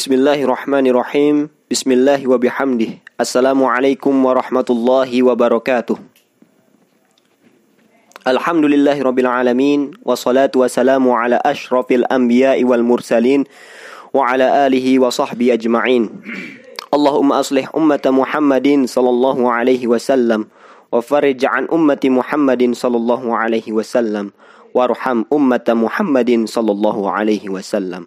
بسم الله الرحمن الرحيم بسم الله وبحمده السلام عليكم ورحمة الله وبركاته الحمد لله رب العالمين وصلاة والسلام على أشرف الأنبياء والمرسلين وعلى آله وصحبه أجمعين اللهم أصلح أمة محمد صلى الله عليه وسلم وفرج عن أمة محمد صلى الله عليه وسلم وارحم أمة محمد صلى الله عليه وسلم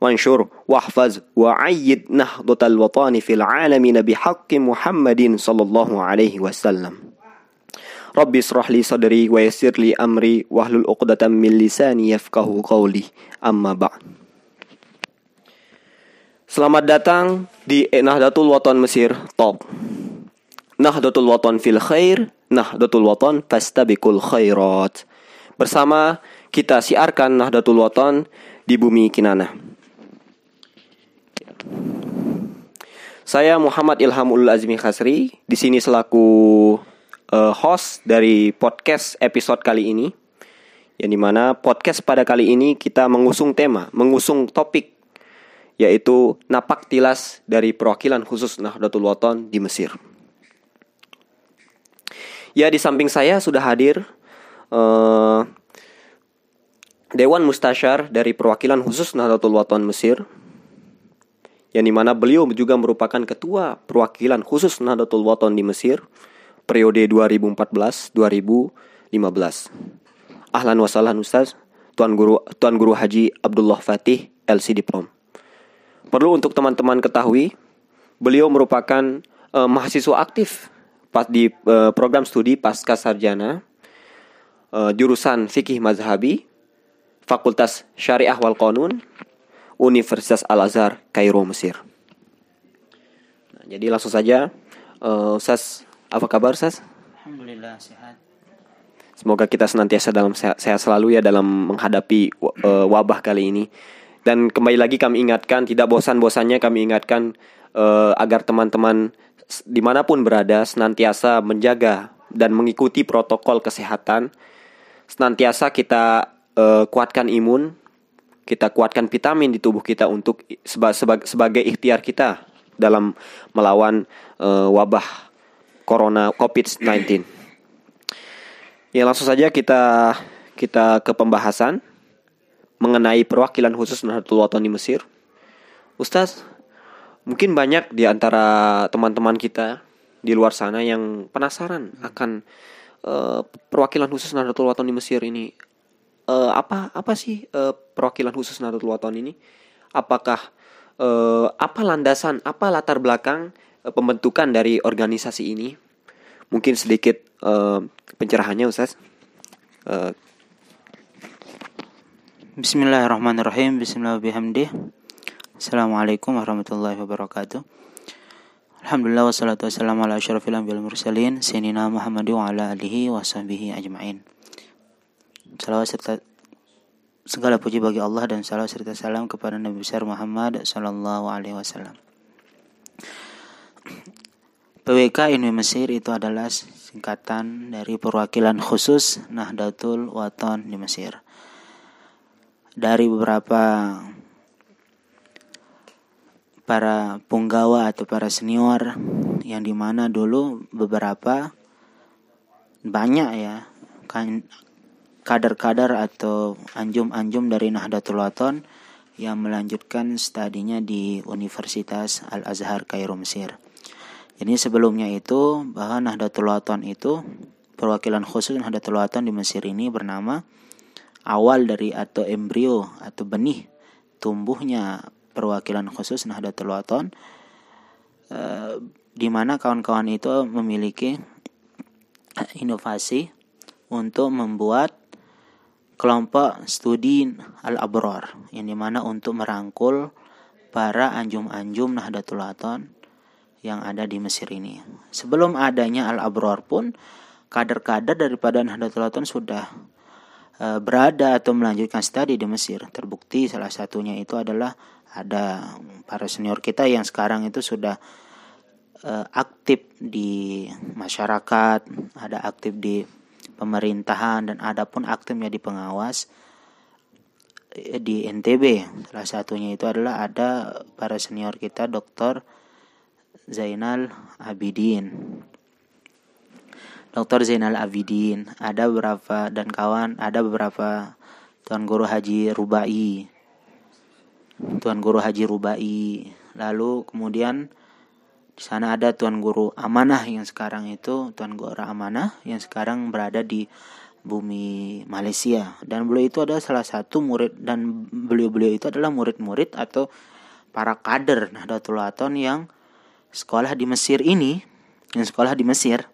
وانشر واحفظ وعيد نهضة الوطن في العالمين بحق محمد صلى الله عليه وسلم ربي اشرح لي صدري ويسر لي أمري واحلل عقدة من لساني يفقه قولي أما بعد Selamat datang di Nahdlatul Watan Mesir Talk. Nahdlatul Watan fil khair, Nahdlatul Watan fastabiqul khairat. Bersama kita siarkan Nahdlatul Watan di bumi Kinana. Saya Muhammad Ilhamul Azmi Khasri, di sini selaku uh, host dari podcast episode kali ini. Yang di mana podcast pada kali ini kita mengusung tema, mengusung topik yaitu napak tilas dari perwakilan khusus Nahdlatul Wathon di Mesir. Ya di samping saya sudah hadir uh, Dewan Mustasyar dari perwakilan khusus Nahdlatul Wathon Mesir yang di mana beliau juga merupakan ketua perwakilan khusus Nahdlatul Wathon di Mesir periode 2014-2015. Ahlan wa sahlan Ustaz, Tuan Guru Tuan Guru Haji Abdullah Fatih LC Diplom. Perlu untuk teman-teman ketahui, beliau merupakan uh, mahasiswa aktif pas di uh, program studi pasca sarjana uh, jurusan fikih mazhabi Fakultas Syariah wal Qanun Universitas Al-Azhar, Kairo, Mesir. Nah, jadi langsung saja, uh, Ustaz, apa kabar Ustaz? Alhamdulillah sehat. Semoga kita senantiasa dalam sehat, sehat selalu ya dalam menghadapi uh, wabah kali ini. Dan kembali lagi kami ingatkan, tidak bosan-bosannya kami ingatkan uh, agar teman-teman di mana pun berada senantiasa menjaga dan mengikuti protokol kesehatan. Senantiasa kita uh, kuatkan imun, kita kuatkan vitamin di tubuh kita untuk seba, seba, sebagai ikhtiar kita dalam melawan uh, wabah corona COVID-19. Ya langsung saja kita kita ke pembahasan mengenai perwakilan khusus Nahdlatul Wathon di Mesir. Ustaz, mungkin banyak di antara teman-teman kita di luar sana yang penasaran akan uh, perwakilan khusus Nahdlatul Wathon di Mesir ini uh, apa apa sih uh, perwakilan khusus Nahdlatul Wathon ini? Apakah uh, apa landasan, apa latar belakang uh, pembentukan dari organisasi ini? Mungkin sedikit uh, pencerahannya Ustaz. Uh, Bismillahirrahmanirrahim. Bismillahirrahmanirrahim. Assalamualaikum warahmatullahi wabarakatuh. Alhamdulillah wassalatu wassalamu ala asyrafil anbiya'il mursalin sayyidina Muhammad ala alihi wa ajma'in. Salawat serta segala puji bagi Allah dan salawat serta salam kepada Nabi besar Muhammad sallallahu alaihi wasallam. PWK Inwi Mesir itu adalah singkatan dari perwakilan khusus Nahdlatul Wathon di Mesir. Dari beberapa para punggawa atau para senior yang di mana dulu beberapa banyak ya kan kader-kader atau anjum-anjum dari Nahdlatul Wathon yang melanjutkan studinya di Universitas Al-Azhar Kairo Mesir. Jadi sebelumnya itu bahwa Nahdlatul Wathon itu perwakilan khusus Nahdlatul Wathon di Mesir ini bernama awal dari atau embrio atau benih tumbuhnya perwakilan khusus Nahdlatul Wathon eh, di mana kawan-kawan itu memiliki inovasi untuk membuat kelompok studi Al-Abrar yang di mana untuk merangkul para anjum-anjum Nahdlatul Wathon yang ada di Mesir ini. Sebelum adanya Al-Abrar pun kader-kader daripada Nahdlatul Wathon sudah e, berada atau melanjutkan studi di Mesir. Terbukti salah satunya itu adalah ada para senior kita yang sekarang itu sudah e, aktif di masyarakat, ada aktif di pemerintahan dan ada pun aktif menjadi pengawas di NTB. Salah satunya itu adalah ada para senior kita Dr. Zainal Abidin. Dr. Zainal Abidin, ada beberapa dan kawan, ada beberapa Tuan Guru Haji Rubai. Tuan Guru Haji Rubai. Lalu kemudian di sana ada Tuan Guru Amanah yang sekarang itu Tuan Guru Amanah yang sekarang berada di bumi Malaysia dan beliau itu adalah salah satu murid dan beliau-beliau itu adalah murid-murid atau para kader Nahdlatul Ulama yang sekolah di Mesir ini yang sekolah di Mesir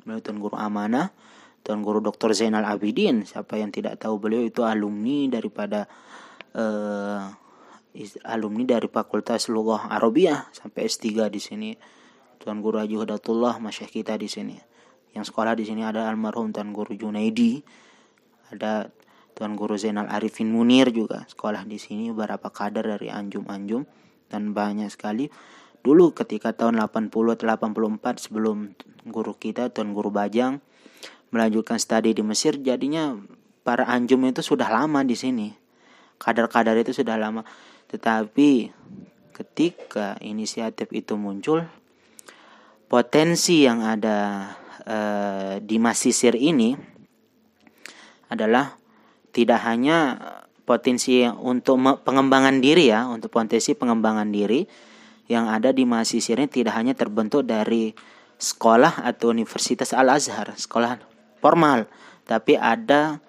beliau Tuan Guru Amanah Tuan Guru Dr. Zainal Abidin siapa yang tidak tahu beliau itu alumni daripada uh, alumni dari Fakultas Lughah Arabiah sampai S3 di sini Tuan Guru Haji Hudatullah masyayikh kita di sini yang sekolah di sini ada almarhum Tuan Guru Junaidi, ada Tuan Guru Zainal Arifin Munir juga sekolah di sini beberapa kader dari Anjum-Anjum dan banyak sekali. Dulu ketika tahun 80 84 sebelum guru kita Tuan Guru Bajang melanjutkan studi di Mesir jadinya para Anjum itu sudah lama di sini. Kader-kader itu sudah lama. Tetapi ketika inisiatif itu muncul potensi yang ada uh, di Masisir ini adalah tidak hanya potensi untuk pengembangan diri ya, untuk potensi pengembangan diri yang ada di Masisir ini tidak hanya terbentuk dari sekolah atau Universitas Al Azhar, sekolah formal, tapi ada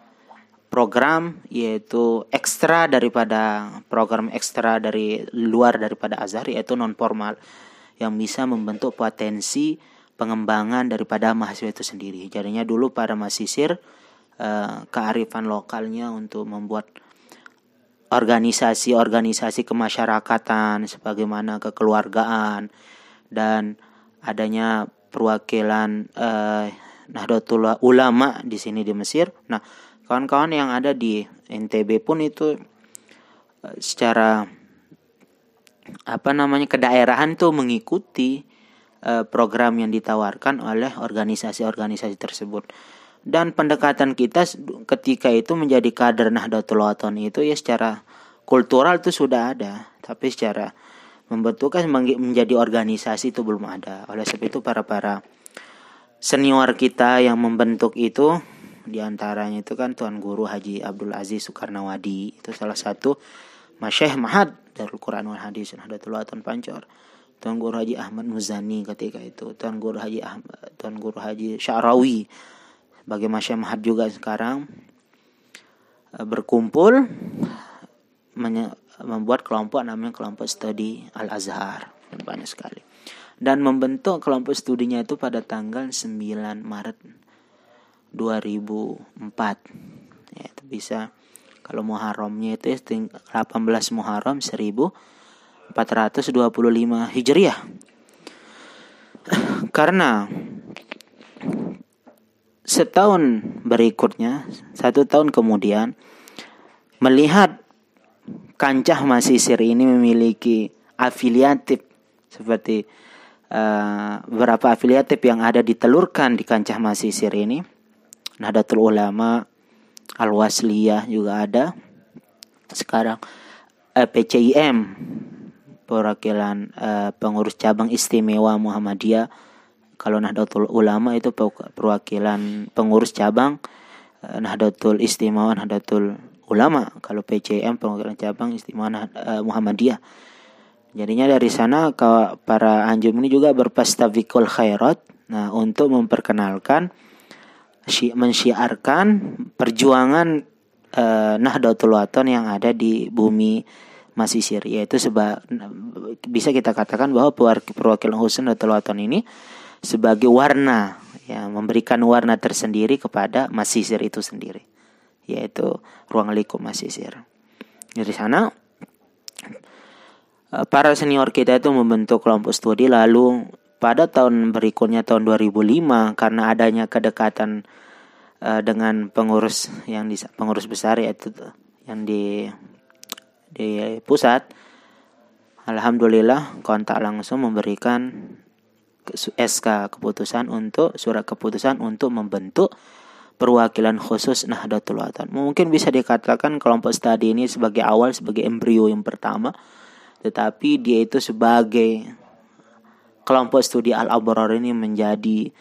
program yaitu ekstra daripada program ekstra dari luar daripada Azhar yaitu non formal yang bisa membentuk potensi pengembangan daripada mahasiswa itu sendiri. Jadinya dulu para mahasiswa uh, kearifan lokalnya untuk membuat organisasi-organisasi kemasyarakatan sebagaimana kekeluargaan dan adanya perwakilan uh, Nahdlatul Ulama di sini di Mesir. Nah, kawan-kawan yang ada di NTB pun itu uh, secara apa namanya kedaerahan tuh mengikuti Eh, program yang ditawarkan oleh organisasi-organisasi tersebut. Dan pendekatan kita ketika itu menjadi kader Nahdlatul Wathon itu ya secara kultural itu sudah ada, tapi secara membentukkan menjadi organisasi itu belum ada. Oleh sebab itu para para senior kita yang membentuk itu di antaranya itu kan Tuan Guru Haji Abdul Aziz Soekarnawadi itu salah satu Masyayikh Mahad Darul Quran wal Hadis Nahdlatul Wathon Pancor. Tuan Guru Haji Ahmad Muzani ketika itu. Tuan Guru Haji Ahmad Tuan Guru Haji Syarawi. Sebagai Masya Mahat juga sekarang e, berkumpul membuat kelompok namanya kelompok studi Al Azhar banyak sekali. Dan membentuk kelompok studinya itu pada tanggal 9 Maret 2004 ya itu bisa kalau Muharramnya itu 18 Muharram 1000 425 Hijriah. Karena setahun berikutnya, satu tahun kemudian, melihat kancah masisir ini memiliki afiliatif seperti uh, beberapa afiliatif yang ada ditelurkan di kancah masisir ini. Nahdlatul Ulama, Al-Wasliyah juga ada. Sekarang eh, PCIM perwakilan uh, pengurus cabang istimewa Muhammadiyah. Kalau Nahdlatul Ulama itu perwakilan pengurus cabang uh, Nahdlatul Istimewa Nahdlatul Ulama. Kalau PCM perwakilan cabang istimewa uh, Muhammadiyah. Jadinya dari sana para anjum ini juga berpastavikul khairat. Nah untuk memperkenalkan mensyiarkan perjuangan uh, Nahdlatul Wathon yang ada di bumi Masisir yaitu sebab bisa kita katakan bahwa perwakilan Husain atau Waton ini sebagai warna ya memberikan warna tersendiri kepada Masisir itu sendiri yaitu ruang lingkup Masisir. Dari sana eh, para senior kita itu membentuk kelompok studi lalu pada tahun berikutnya tahun 2005 karena adanya kedekatan uh, dengan pengurus yang di, pengurus besar yaitu yang di di pusat Alhamdulillah kontak langsung memberikan SK keputusan untuk surat keputusan untuk membentuk perwakilan khusus Nahdlatul Ulama. Mungkin bisa dikatakan kelompok studi ini sebagai awal sebagai embrio yang pertama, tetapi dia itu sebagai kelompok studi Al-Abrar ini menjadi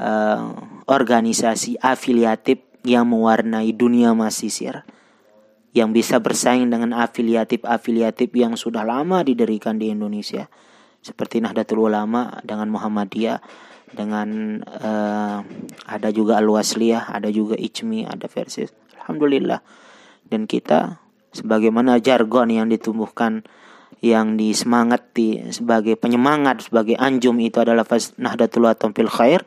uh, organisasi afiliatif yang mewarnai dunia masisir yang bisa bersaing dengan afiliatif-afiliatif yang sudah lama didirikan di Indonesia seperti Nahdlatul Ulama dengan Muhammadiyah dengan uh, ada juga Al-Wasliyah, ada juga Ijmi, ada versi Alhamdulillah. Dan kita sebagaimana jargon yang ditumbuhkan yang disemangati sebagai penyemangat sebagai anjum itu adalah Nahdlatul Ulama fil khair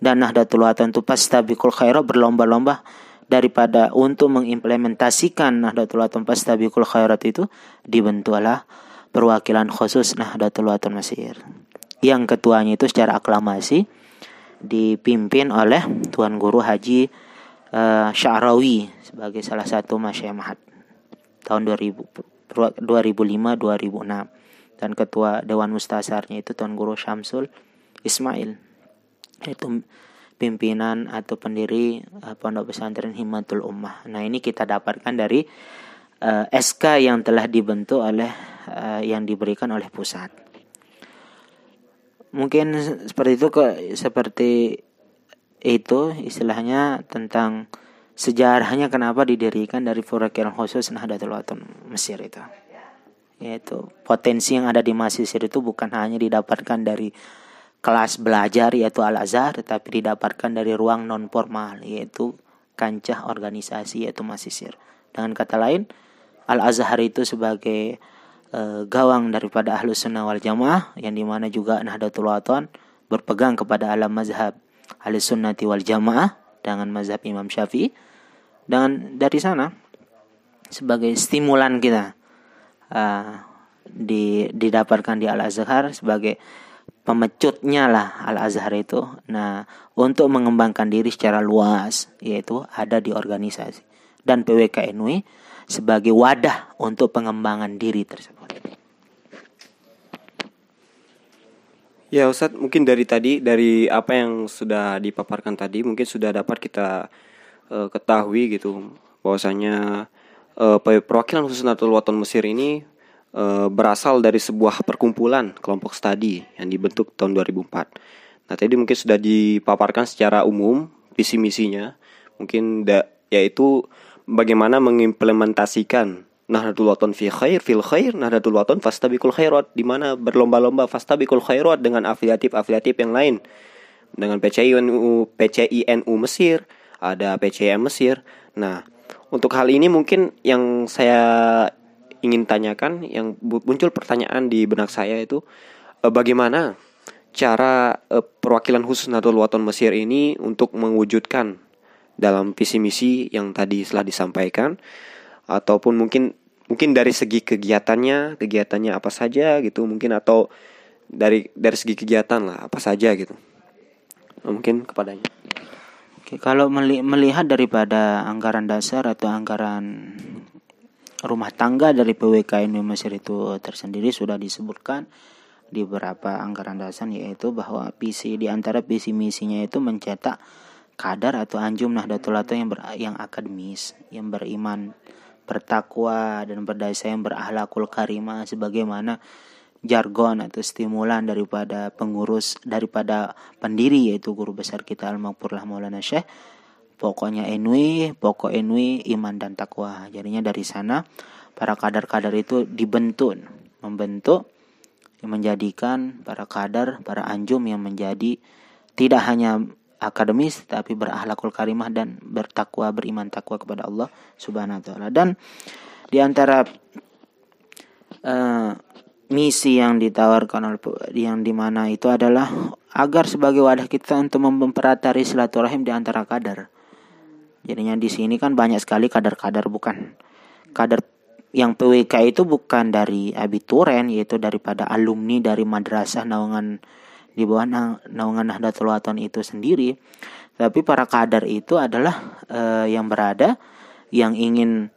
dan Nahdlatul Ulama itu pastabiqul khairah berlomba-lomba daripada untuk mengimplementasikan Nahdlatul Ulama Fastabiqul Khairat itu dibentuklah perwakilan khusus Nahdlatul Ulama Mesir. Yang ketuanya itu secara aklamasi dipimpin oleh Tuan Guru Haji uh, Sya'rawi sebagai salah satu Masya Mahat tahun 2000 2005 2006 dan ketua Dewan Mustasarnya itu Tuan Guru Syamsul Ismail itu pimpinan atau pendiri uh, Pondok Pesantren Himatul Ummah. Nah, ini kita dapatkan dari uh, eh, SK yang telah dibentuk oleh uh, yang diberikan oleh pusat. Mungkin seperti itu ke seperti itu istilahnya tentang sejarahnya kenapa didirikan dari Furakiran khusus Nahdlatul Ulama Mesir itu. Yaitu potensi yang ada di Mesir itu bukan hanya didapatkan dari kelas belajar yaitu Al-Azhar tetapi didapatkan dari ruang non formal yaitu kancah organisasi yaitu masisir. Dengan kata lain, Al-Azhar itu sebagai e, gawang daripada Ahlus Sunnah wal Jamaah yang di mana juga Nahdlatul Ulama berpegang kepada alam mazhab Ahlus Sunnati wal Jamaah dengan mazhab Imam Syafi'i. Dan dari sana sebagai stimulan kita uh, di, didapatkan di Al Azhar sebagai pemecutnya lah Al Azhar itu. Nah, untuk mengembangkan diri secara luas yaitu ada di organisasi dan PWKNW sebagai wadah untuk pengembangan diri tersebut. Ya Ustadz, mungkin dari tadi dari apa yang sudah dipaparkan tadi mungkin sudah dapat kita uh, ketahui gitu bahwasanya uh, perwakilan khusus Natul Waton Mesir ini e, berasal dari sebuah perkumpulan kelompok studi yang dibentuk tahun 2004. Nah, tadi mungkin sudah dipaparkan secara umum visi misinya, mungkin da, yaitu bagaimana mengimplementasikan Nahdlatul Waton fi khair fil khair Nahdlatul Waton fastabikul khairat di mana berlomba-lomba fastabikul khairat dengan afiliatif-afiliatif yang lain dengan PCINU PCINU Mesir, ada PCM Mesir. Nah, untuk hal ini mungkin yang saya ingin tanyakan yang muncul pertanyaan di benak saya itu uh, bagaimana cara uh, perwakilan khusus Nahdlatul Waton Mesir ini untuk mewujudkan dalam visi misi yang tadi telah disampaikan? Ataupun mungkin mungkin dari segi kegiatannya kegiatannya apa saja gitu mungkin atau dari dari segi kegiatan lah apa saja gitu. Mungkin kepadanya kalau melihat daripada anggaran dasar atau anggaran rumah tangga dari PWKN Mesir itu tersendiri sudah disebutkan di beberapa anggaran dasar yaitu bahwa visi di antara visi misinya itu mencetak kadar atau anjum Nahdlatul Ulama yang ber, yang akademis, yang beriman, bertakwa dan berdaya yang berakhlakul karimah sebagaimana jargon atau stimulan daripada pengurus daripada pendiri yaitu guru besar kita Al-Maghfurlah Maulana Syekh pokoknya enwi pokok enwi iman dan takwa. Jadinya dari sana para kadar-kadar itu dibentuk membentuk menjadikan para kadar para anjum yang menjadi tidak hanya akademis tapi berakhlakul karimah dan bertakwa beriman takwa kepada Allah Subhanahu wa taala. Dan di antara uh, misi yang ditawarkan yang di mana itu adalah agar sebagai wadah kita untuk memperatari silaturahim di antara kadar Jadinya di sini kan banyak sekali kader-kader bukan kader yang PWK itu bukan dari abituren yaitu daripada alumni dari madrasah naungan di bawah naungan Nahdlatul Wathon itu sendiri. Tapi para kader itu adalah uh, yang berada yang ingin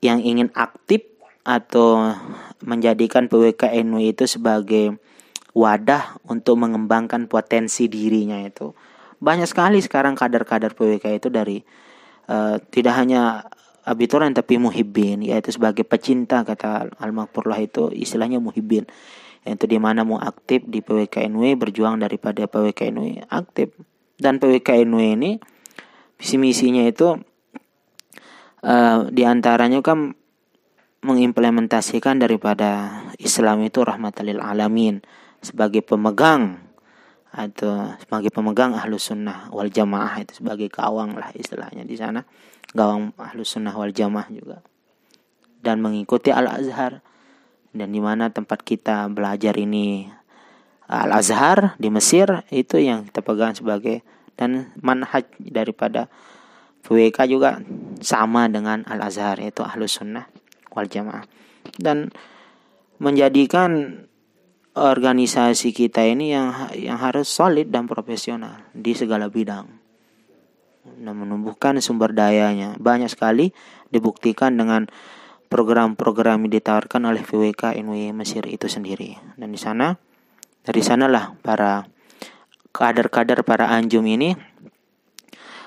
yang ingin aktif atau menjadikan PWKNW itu sebagai wadah untuk mengembangkan potensi dirinya itu. Banyak sekali sekarang kader-kader PWK itu dari uh, tidak hanya abituran tapi muhibbin yaitu sebagai pecinta kata Al-Makfurlah itu istilahnya muhibbin yaitu di mana mau aktif di PWKNW berjuang daripada PWKNW aktif. Dan PWKNW ini visi misinya itu uh, di antaranya kan mengimplementasikan daripada Islam itu rahmatalil alamin sebagai pemegang atau sebagai pemegang ahlus sunnah wal jamaah itu sebagai kawang lah istilahnya di sana. Gawang ahlus sunnah wal jamaah juga. Dan mengikuti al azhar dan di mana tempat kita belajar ini al azhar di Mesir itu yang kita pegang sebagai dan manhaj daripada PWK juga sama dengan al azhar yaitu ahlus sunnah wal jamaah. Dan menjadikan organisasi kita ini yang yang harus solid dan profesional di segala bidang. Dan menumbuhkan sumber dayanya. Banyak sekali dibuktikan dengan program-program yang ditawarkan oleh VWK NWI Mesir itu sendiri. Dan di sana dari sanalah para kader-kader para anjum ini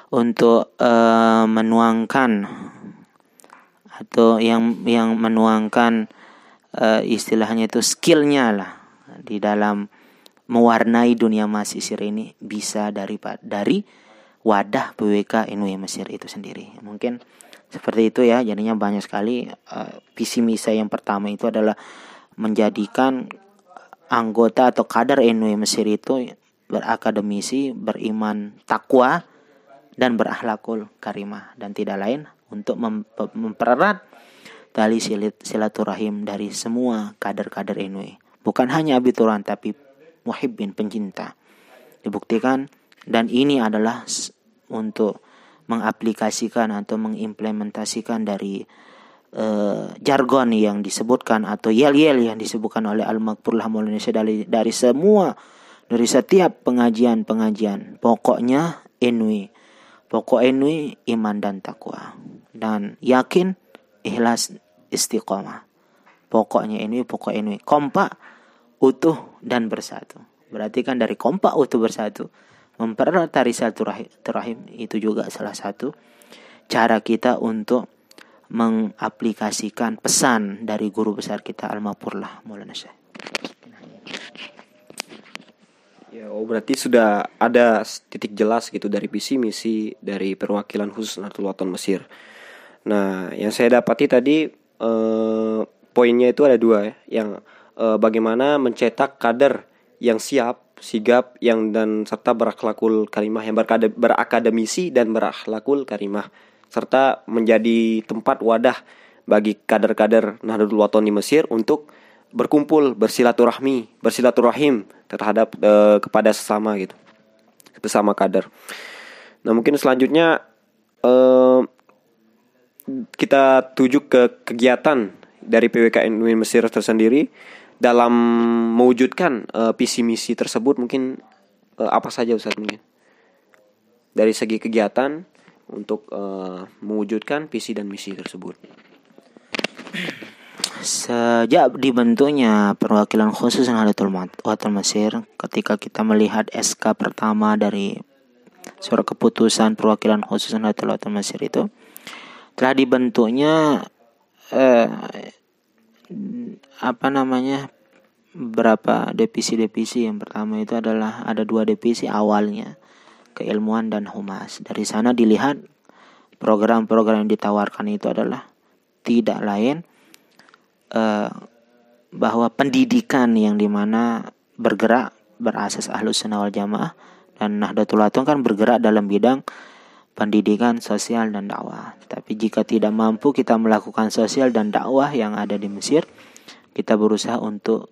untuk uh, menuangkan atau yang yang menuangkan uh, istilahnya itu skillnya lah di dalam mewarnai dunia masisir ini bisa dari dari wadah PWK NW Mesir itu sendiri. Mungkin seperti itu ya jadinya banyak sekali uh, visi misi yang pertama itu adalah menjadikan anggota atau kader NW Mesir itu berakademisi beriman takwa dan berakhlakul karimah dan tidak lain untuk mem mempererat tali silaturahim dari semua kader-kader NW. Bukan hanya abituran tapi muhibbin pencinta. Dibuktikan dan ini adalah untuk mengaplikasikan atau mengimplementasikan dari uh, jargon yang disebutkan atau yel-yel yang disebutkan oleh Al-Makfurlah Indonesia dari dari semua dari setiap pengajian-pengajian. Pokoknya enwi. Pokok enwi iman dan takwa dan yakin ikhlas istiqomah. Pokoknya ini pokok ini kompak utuh dan bersatu. Berarti kan dari kompak utuh bersatu mempererat tari rahim itu juga salah satu cara kita untuk mengaplikasikan pesan dari guru besar kita Al-Mapurlah Maulana Syekh. Ya, oh berarti sudah ada titik jelas gitu dari visi misi dari perwakilan khusus Nahdlatul Wathon Mesir. Nah, yang saya dapati tadi eh, poinnya itu ada dua ya, yang eh, bagaimana mencetak kader yang siap, sigap, yang dan serta berakhlakul karimah, yang berkade, berakademisi dan berakhlakul karimah, serta menjadi tempat wadah bagi kader-kader Nahdlatul Wathon di Mesir untuk berkumpul, bersilaturahmi, bersilaturahim terhadap eh, kepada sesama gitu, sesama kader. Nah mungkin selanjutnya eh, kita tuju ke kegiatan dari PWKN Mesir tersendiri dalam mewujudkan uh, visi misi tersebut mungkin uh, apa saja Ustaz mungkin dari segi kegiatan untuk uh, mewujudkan visi dan misi tersebut. Sejak dibentuknya perwakilan khusus Nahdlatul Wathon Mesir ketika kita melihat SK pertama dari surat keputusan perwakilan khusus Nahdlatul Wathon Mesir itu telah dibentuknya eh, apa namanya berapa divisi-divisi. Yang pertama itu adalah ada dua divisi awalnya keilmuan dan humas. Dari sana dilihat program-program yang ditawarkan itu adalah tidak lain eh, bahwa pendidikan yang di mana bergerak berasas ahlus sunnah wal jamaah dan Nahdlatul Ulama kan bergerak dalam bidang pendidikan sosial dan dakwah. Tapi jika tidak mampu kita melakukan sosial dan dakwah yang ada di Mesir, kita berusaha untuk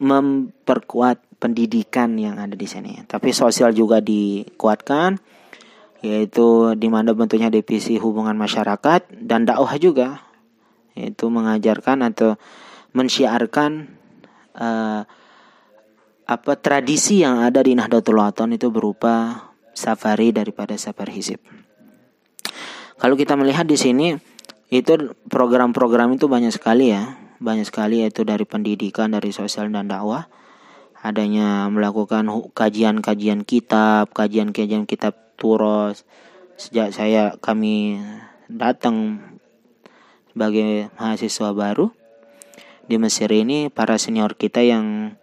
memperkuat pendidikan yang ada di sini. Tapi sosial juga dikuatkan yaitu di mana bentuknya divisi hubungan masyarakat dan dakwah juga yaitu mengajarkan atau mensyiarkan uh, apa tradisi yang ada di Nahdlatul Wathon itu berupa safari daripada safar hizib. Kalau kita melihat di sini itu program-program itu banyak sekali ya, banyak sekali yaitu dari pendidikan, dari sosial dan dakwah. adanya melakukan kajian-kajian kitab, kajian-kajian kitab Turos. Sejak saya kami datang sebagai mahasiswa baru di Mesir ini para senior kita yang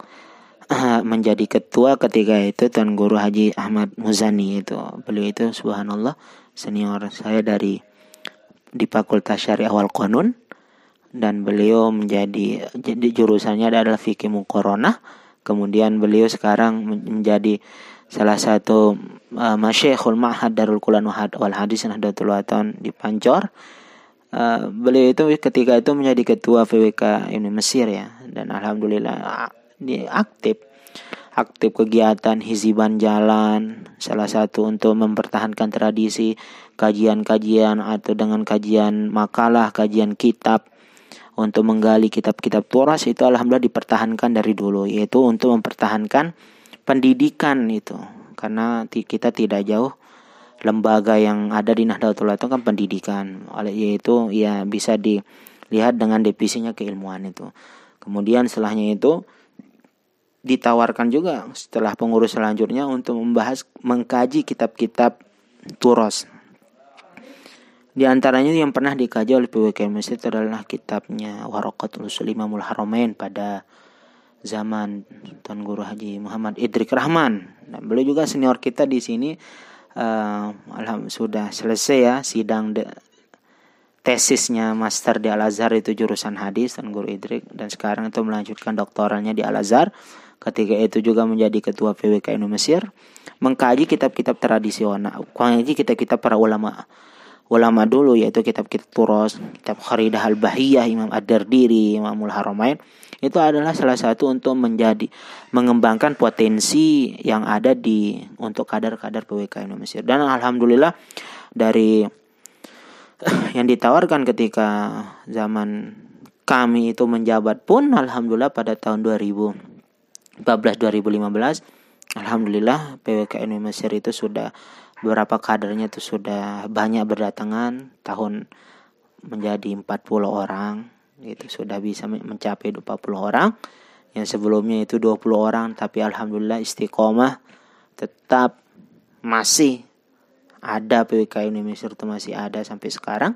menjadi ketua ketika itu Tuan Guru Haji Ahmad Muzani itu. Beliau itu subhanallah senior saya dari di Fakultas Syariah Wal Qanun dan beliau menjadi jadi jurusannya adalah fikih mukorona kemudian beliau sekarang menjadi salah satu uh, masyayikhul ma'had Darul Quran wal Hadis Nahdlatul Watan di Pancor uh, beliau itu ketika itu menjadi ketua VWK ini Mesir ya. Dan alhamdulillah dia aktif. Aktif kegiatan hiziban jalan salah satu untuk mempertahankan tradisi kajian-kajian atau dengan kajian makalah kajian kitab untuk menggali kitab-kitab Turas itu alhamdulillah dipertahankan dari dulu yaitu untuk mempertahankan pendidikan itu. Karena kita tidak jauh lembaga yang ada di Nahdlatul itu kan pendidikan. Yaitu ya bisa dilihat dengan divisinya keilmuan itu. Kemudian setelahnya itu ditawarkan juga setelah pengurus selanjutnya untuk membahas mengkaji kitab-kitab Turos. Di antaranya yang pernah dikaji oleh PWK Masjid adalah kitabnya Waraqatul Sulimamul Haramain pada zaman Tuan Guru Haji Muhammad Idrik Rahman. Dan beliau juga senior kita di sini uh, alham sudah selesai ya sidang de, tesisnya master di Al Azhar itu jurusan hadis Tuan Guru Idrik. Dan sekarang itu melanjutkan doktoralnya di Al Azhar. Ketika itu juga menjadi ketua PWK Mesir. Mengkaji kitab-kitab tradisional, mengkaji kitab-kitab para ulama ulama dulu yaitu kitab-kitab Turos, kitab Kharidah Al-Bahiyah, Imam Ad-Dardiri, Imamul Haramain itu adalah salah satu untuk menjadi mengembangkan potensi yang ada di untuk kadar-kadar PWK Mesir dan alhamdulillah dari yang ditawarkan ketika zaman kami itu menjabat pun alhamdulillah pada tahun 2014 2015 alhamdulillah PWK Mesir itu sudah beberapa kadernya itu sudah banyak berdatangan tahun menjadi 40 orang itu sudah bisa mencapai 40 orang. Yang sebelumnya itu 20 orang tapi alhamdulillah istiqomah tetap masih ada PWK Indonesia itu masih ada sampai sekarang.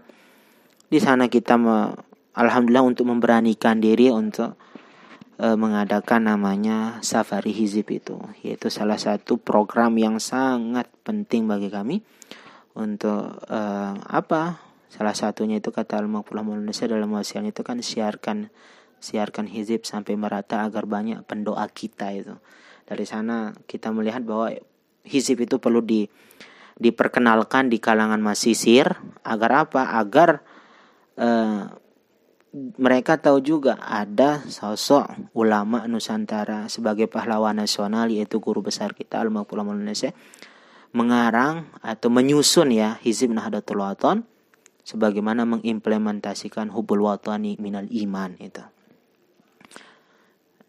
Di sana kita alhamdulillah untuk memberanikan diri untuk e, mengadakan namanya Safari Hizib itu yaitu salah satu program yang sangat penting bagi kami untuk e, apa salah satunya itu kata Al-Maqfulah Indonesia dalam wasiatnya itu kan siarkan siarkan hizib sampai merata agar banyak pendoa kita itu. Dari sana kita melihat bahwa hizib itu perlu di diperkenalkan di kalangan masisir agar apa? Agar uh, mereka tahu juga ada sosok ulama Nusantara sebagai pahlawan nasional yaitu guru besar kita Al-Maqful Indonesia mengarang atau menyusun ya Hizib Nahdlatul Wathon sebagaimana mengimplementasikan hubul watani minal iman itu.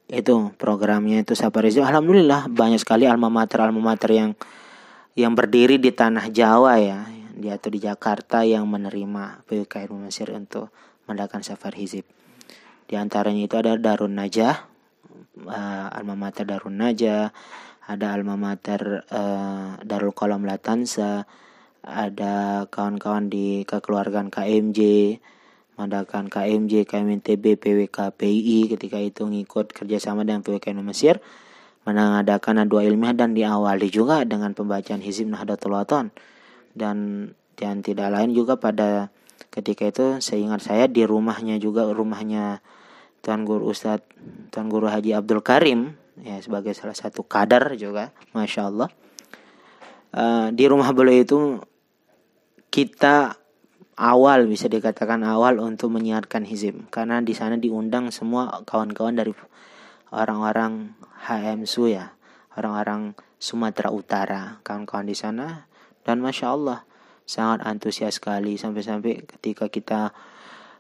Itu programnya itu Saparizim. Alhamdulillah banyak sekali alma mater alma mater yang yang berdiri di tanah Jawa ya, di atau di Jakarta yang menerima PKR Mesir untuk mengadakan safar hizib. Di antaranya itu ada Darun Najah, uh, alma mater Darun Najah, ada alma mater uh, Darul Kolam Latansa, ada kawan-kawan di kekeluargaan KMJ, mengadakan KMJ, KMNTB, PWK, PII ketika itu ngikut kerjasama dengan PWK Mesir mengadakan dua ilmiah dan diawali juga dengan pembacaan hizib Nahdlatul Wathon dan dan tidak lain juga pada ketika itu saya ingat saya di rumahnya juga rumahnya Tuan Guru Ustadz Tuan Guru Haji Abdul Karim ya sebagai salah satu kadar juga Masya Allah. Uh, di rumah beliau itu kita awal bisa dikatakan awal untuk menyiarkan hizib karena di sana diundang semua kawan-kawan dari orang-orang HMSU ya orang-orang Sumatera Utara kawan-kawan di sana. Dan masya Allah sangat antusias sekali. Sampai-sampai ketika kita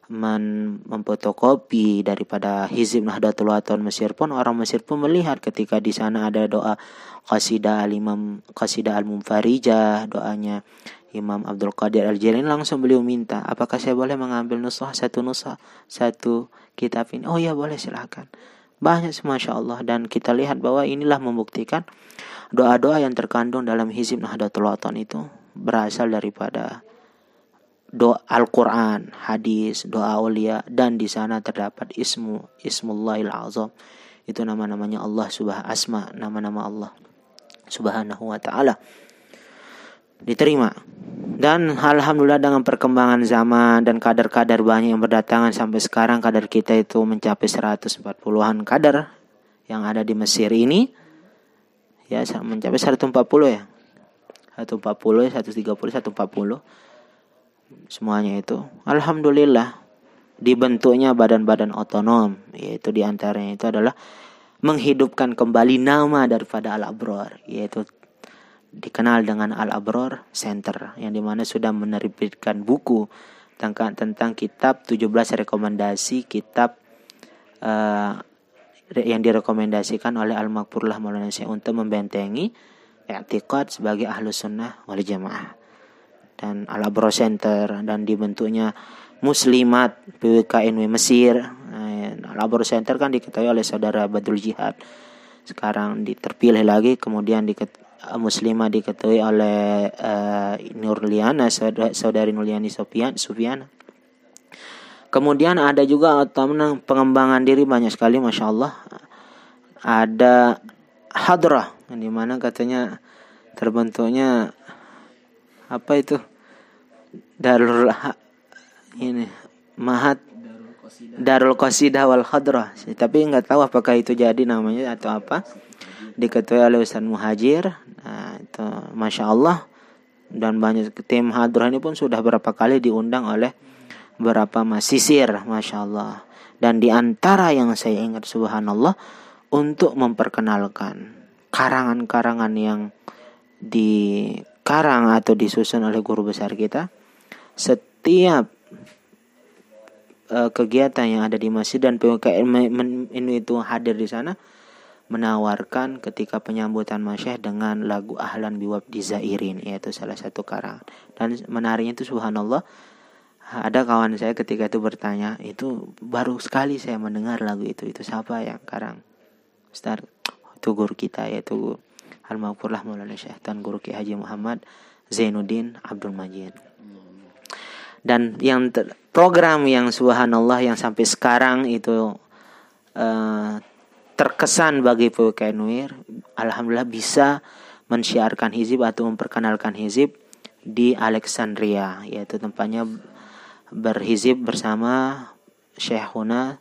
men memfotokopi daripada Hizib Nahdlatul Wathon Mesir pun orang Mesir pun melihat ketika di sana ada doa qasidah al Imam qasidah al Munfarijah doanya Imam Abdul Qadir Al Jilani langsung beliau minta apakah saya boleh mengambil nusah satu nusah satu kitab ini oh ya boleh silahkan banyak masya Allah dan kita lihat bahwa inilah membuktikan doa-doa yang terkandung dalam hizib Nahdlatul Wathon itu berasal daripada doa Al-Quran, hadis, doa ulia dan di sana terdapat ismu Ismullahil Azam. Itu nama-namanya Allah subhanahu Allah subhanahu wa ta'ala. Diterima. Dan alhamdulillah dengan perkembangan zaman dan kadar-kadar banyak yang berdatangan sampai sekarang kadar kita itu mencapai 140-an kadar yang ada di Mesir ini. Ya, mencapai 140 ya. 140, 130, 140 semuanya itu alhamdulillah dibentuknya badan-badan otonom yaitu di antaranya itu adalah menghidupkan kembali nama daripada Al Abror yaitu dikenal dengan Al Abror Center yang di mana sudah menerbitkan buku tentang tentang kitab 17 rekomendasi kitab uh, yang direkomendasikan oleh Al Makfurlah Maulana Syekh untuk membentengi i'tiqad sebagai ahlu sunnah wal jamaah dan Al Abro Center dan dibentuknya Muslimat PWKNW Mesir. Nah, Al Abro Center kan diketahui oleh saudara Badul Jihad. Sekarang diterpilih lagi kemudian diket, Muslimah diketahui oleh uh, Nurliana saudari, Nurliani Sofian Sufiana. Kemudian ada juga pengembangan diri banyak sekali Masya Allah. Ada hadrah yang di mana katanya terbentuknya apa itu? Darul ini mahat. Darul qasidah wal khadrah tapi nggak tahu apakah itu jadi namanya atau apa diketuai oleh Ustaz Muhajir nah itu masya Allah. Dan banyak tim hadrah ini pun sudah berapa kali diundang oleh beberapa masisir masya Allah. Dan di antara yang saya ingat subhanallah untuk memperkenalkan karangan-karangan yang di dikarang atau disusun oleh guru besar kita, setiap uh, kegiatan yang ada di masjid dan PKM itu hadir di sana menawarkan ketika penyambutan masyah dengan lagu Ahlan Biwab di Zairin yaitu salah satu karang dan menariknya itu subhanallah ada kawan saya ketika itu bertanya itu baru sekali saya mendengar lagu itu. Itu siapa yang karang? Ustaz itu guru kita yaitu Al-Maghfurlah Maulana Syekh Tan Guru Ki Haji Muhammad Zainuddin Abdul Majid. Dan yang program yang subhanallah yang sampai sekarang itu uh, terkesan bagi PWK Nuir, alhamdulillah bisa mensyiarkan hizib atau memperkenalkan hizib di Alexandria yaitu tempatnya berhizib bersama Syekhuna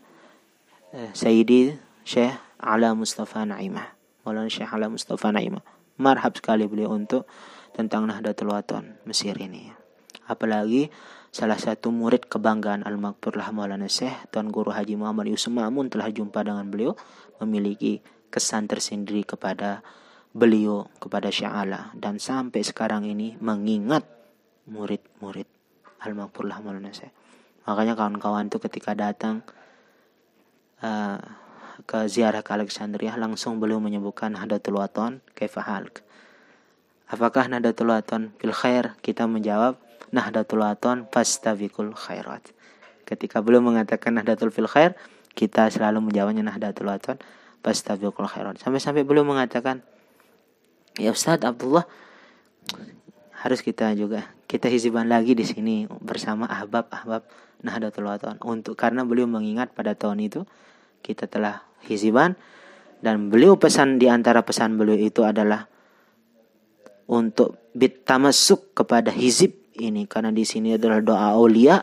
uh, Sayyidi Syekh Ala Mustafa Naimah. Maulana Syekh Ala Mustafa Naimah. Marhab sekali beliau untuk tentang Nahdlatul Wathon Mesir ini. Apalagi salah satu murid kebanggaan Al-Makfurlah Maulana Syekh Tuan Guru Haji Muhammad Yusuf Ma'mun telah jumpa dengan beliau memiliki kesan tersendiri kepada beliau kepada Sya'ala dan sampai sekarang ini mengingat murid-murid Al-Makfurlah Maulana. Makanya kawan-kawan itu ketika datang uh, ke ziarah ke Alexandria langsung beliau menyebutkan Nahdatul Waton kaifahalk. Apakah Nahdatul Waton fil khair? Kita menjawab Nahdatul Waton fastabiqul khairat. Ketika beliau mengatakan Nahdatul fil khair, kita selalu menjawabnya Nahdatul Waton fastabiqul khairat. Sampai-sampai beliau mengatakan, "Ya Ustaz Abdullah, harus kita juga kita hiziban lagi di sini bersama ahbab-ahbab Nahdlatul Waton untuk karena beliau mengingat pada tahun itu kita telah hiziban dan beliau pesan di antara pesan beliau itu adalah untuk bit tamasuk kepada hizib ini. Karena di sini adalah doa aulia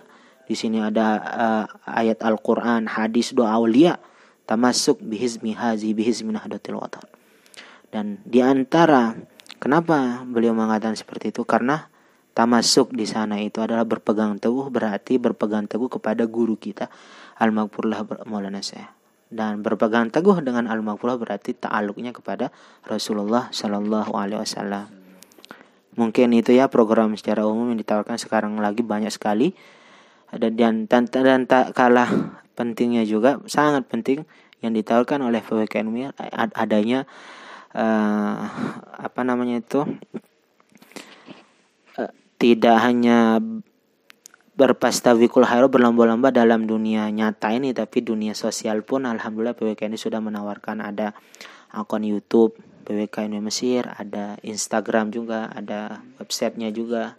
di sini ada uh, ayat Al-Qur'an hadis doa aulia tamasuk bihizmi hazi bihizmi nahdatil watan dan di antara kenapa beliau mengatakan seperti itu karena tamasuk di sana itu adalah berpegang teguh berarti berpegang teguh kepada guru kita Al-Maghfurlah Maulana Syekh dan berpegang teguh dengan al-maghfirah berarti ta'aluknya kepada Rasulullah Shallallahu alaihi wasallam. Mungkin itu ya program secara umum yang ditawarkan sekarang lagi banyak sekali. Dan dan dan, dan tak kalah pentingnya juga sangat penting yang ditawarkan oleh FWKNW adanya uh, apa namanya itu uh, tidak hanya berpastavikul hairo berlomba-lomba dalam dunia nyata ini tapi dunia sosial pun alhamdulillah PWK ini sudah menawarkan ada akun YouTube PWK ini Mesir ada Instagram juga ada websitenya juga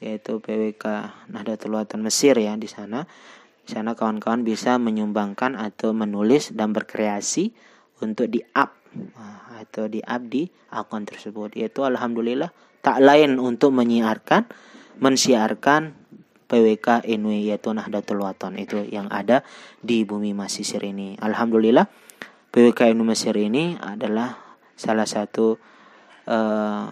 yaitu PWK Nahdlatul Watan Mesir ya di sana di sana kawan-kawan bisa menyumbangkan atau menulis dan berkreasi untuk di up atau di up di akun tersebut yaitu alhamdulillah tak lain untuk menyiarkan mensiarkan PWK NW yaitu Nahdlatul Watan itu yang ada di bumi Mesir ini. Alhamdulillah PWK NW Mesir ini adalah salah satu uh,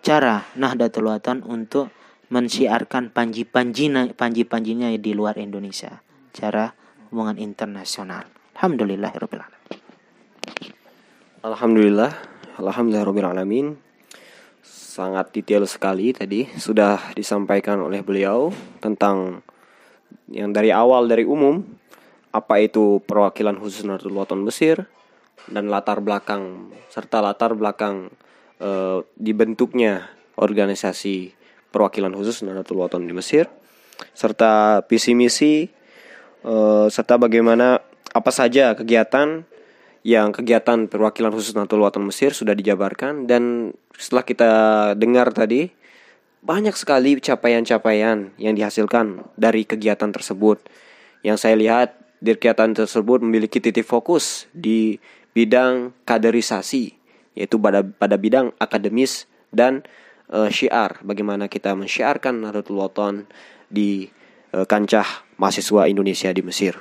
cara Nahdlatul Watan untuk mensiarkan panji-panjinya panji-panjinya di luar Indonesia. Cara hubungan internasional. Alhamdulillah Alhamdulillah, alhamdulillah alamin sangat detail sekali tadi sudah disampaikan oleh beliau tentang yang dari awal dari umum apa itu perwakilan khusus Nahdlatul Wathon Mesir dan latar belakang serta latar belakang e, dibentuknya organisasi perwakilan khusus Nahdlatul Wathon di Mesir serta visi misi e, serta bagaimana apa saja kegiatan yang kegiatan perwakilan khusus Nahdlatul Watan Mesir sudah dijabarkan dan setelah kita dengar tadi banyak sekali capaian-capaian yang dihasilkan dari kegiatan tersebut. Yang saya lihat di kegiatan tersebut memiliki titik fokus di bidang kaderisasi yaitu pada pada bidang akademis dan uh, syiar bagaimana kita mensyiarkan Nahdlatul Watan di uh, kancah mahasiswa Indonesia di Mesir.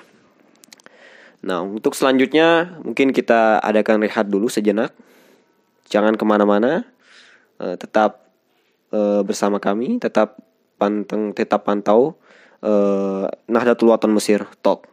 Nah, untuk selanjutnya mungkin kita adakan rehat dulu sejenak. Jangan ke mana-mana, uh, tetap uh, bersama kami, tetap panteng, tetap pantau uh, Nahdlatul Watan Mesir Talk.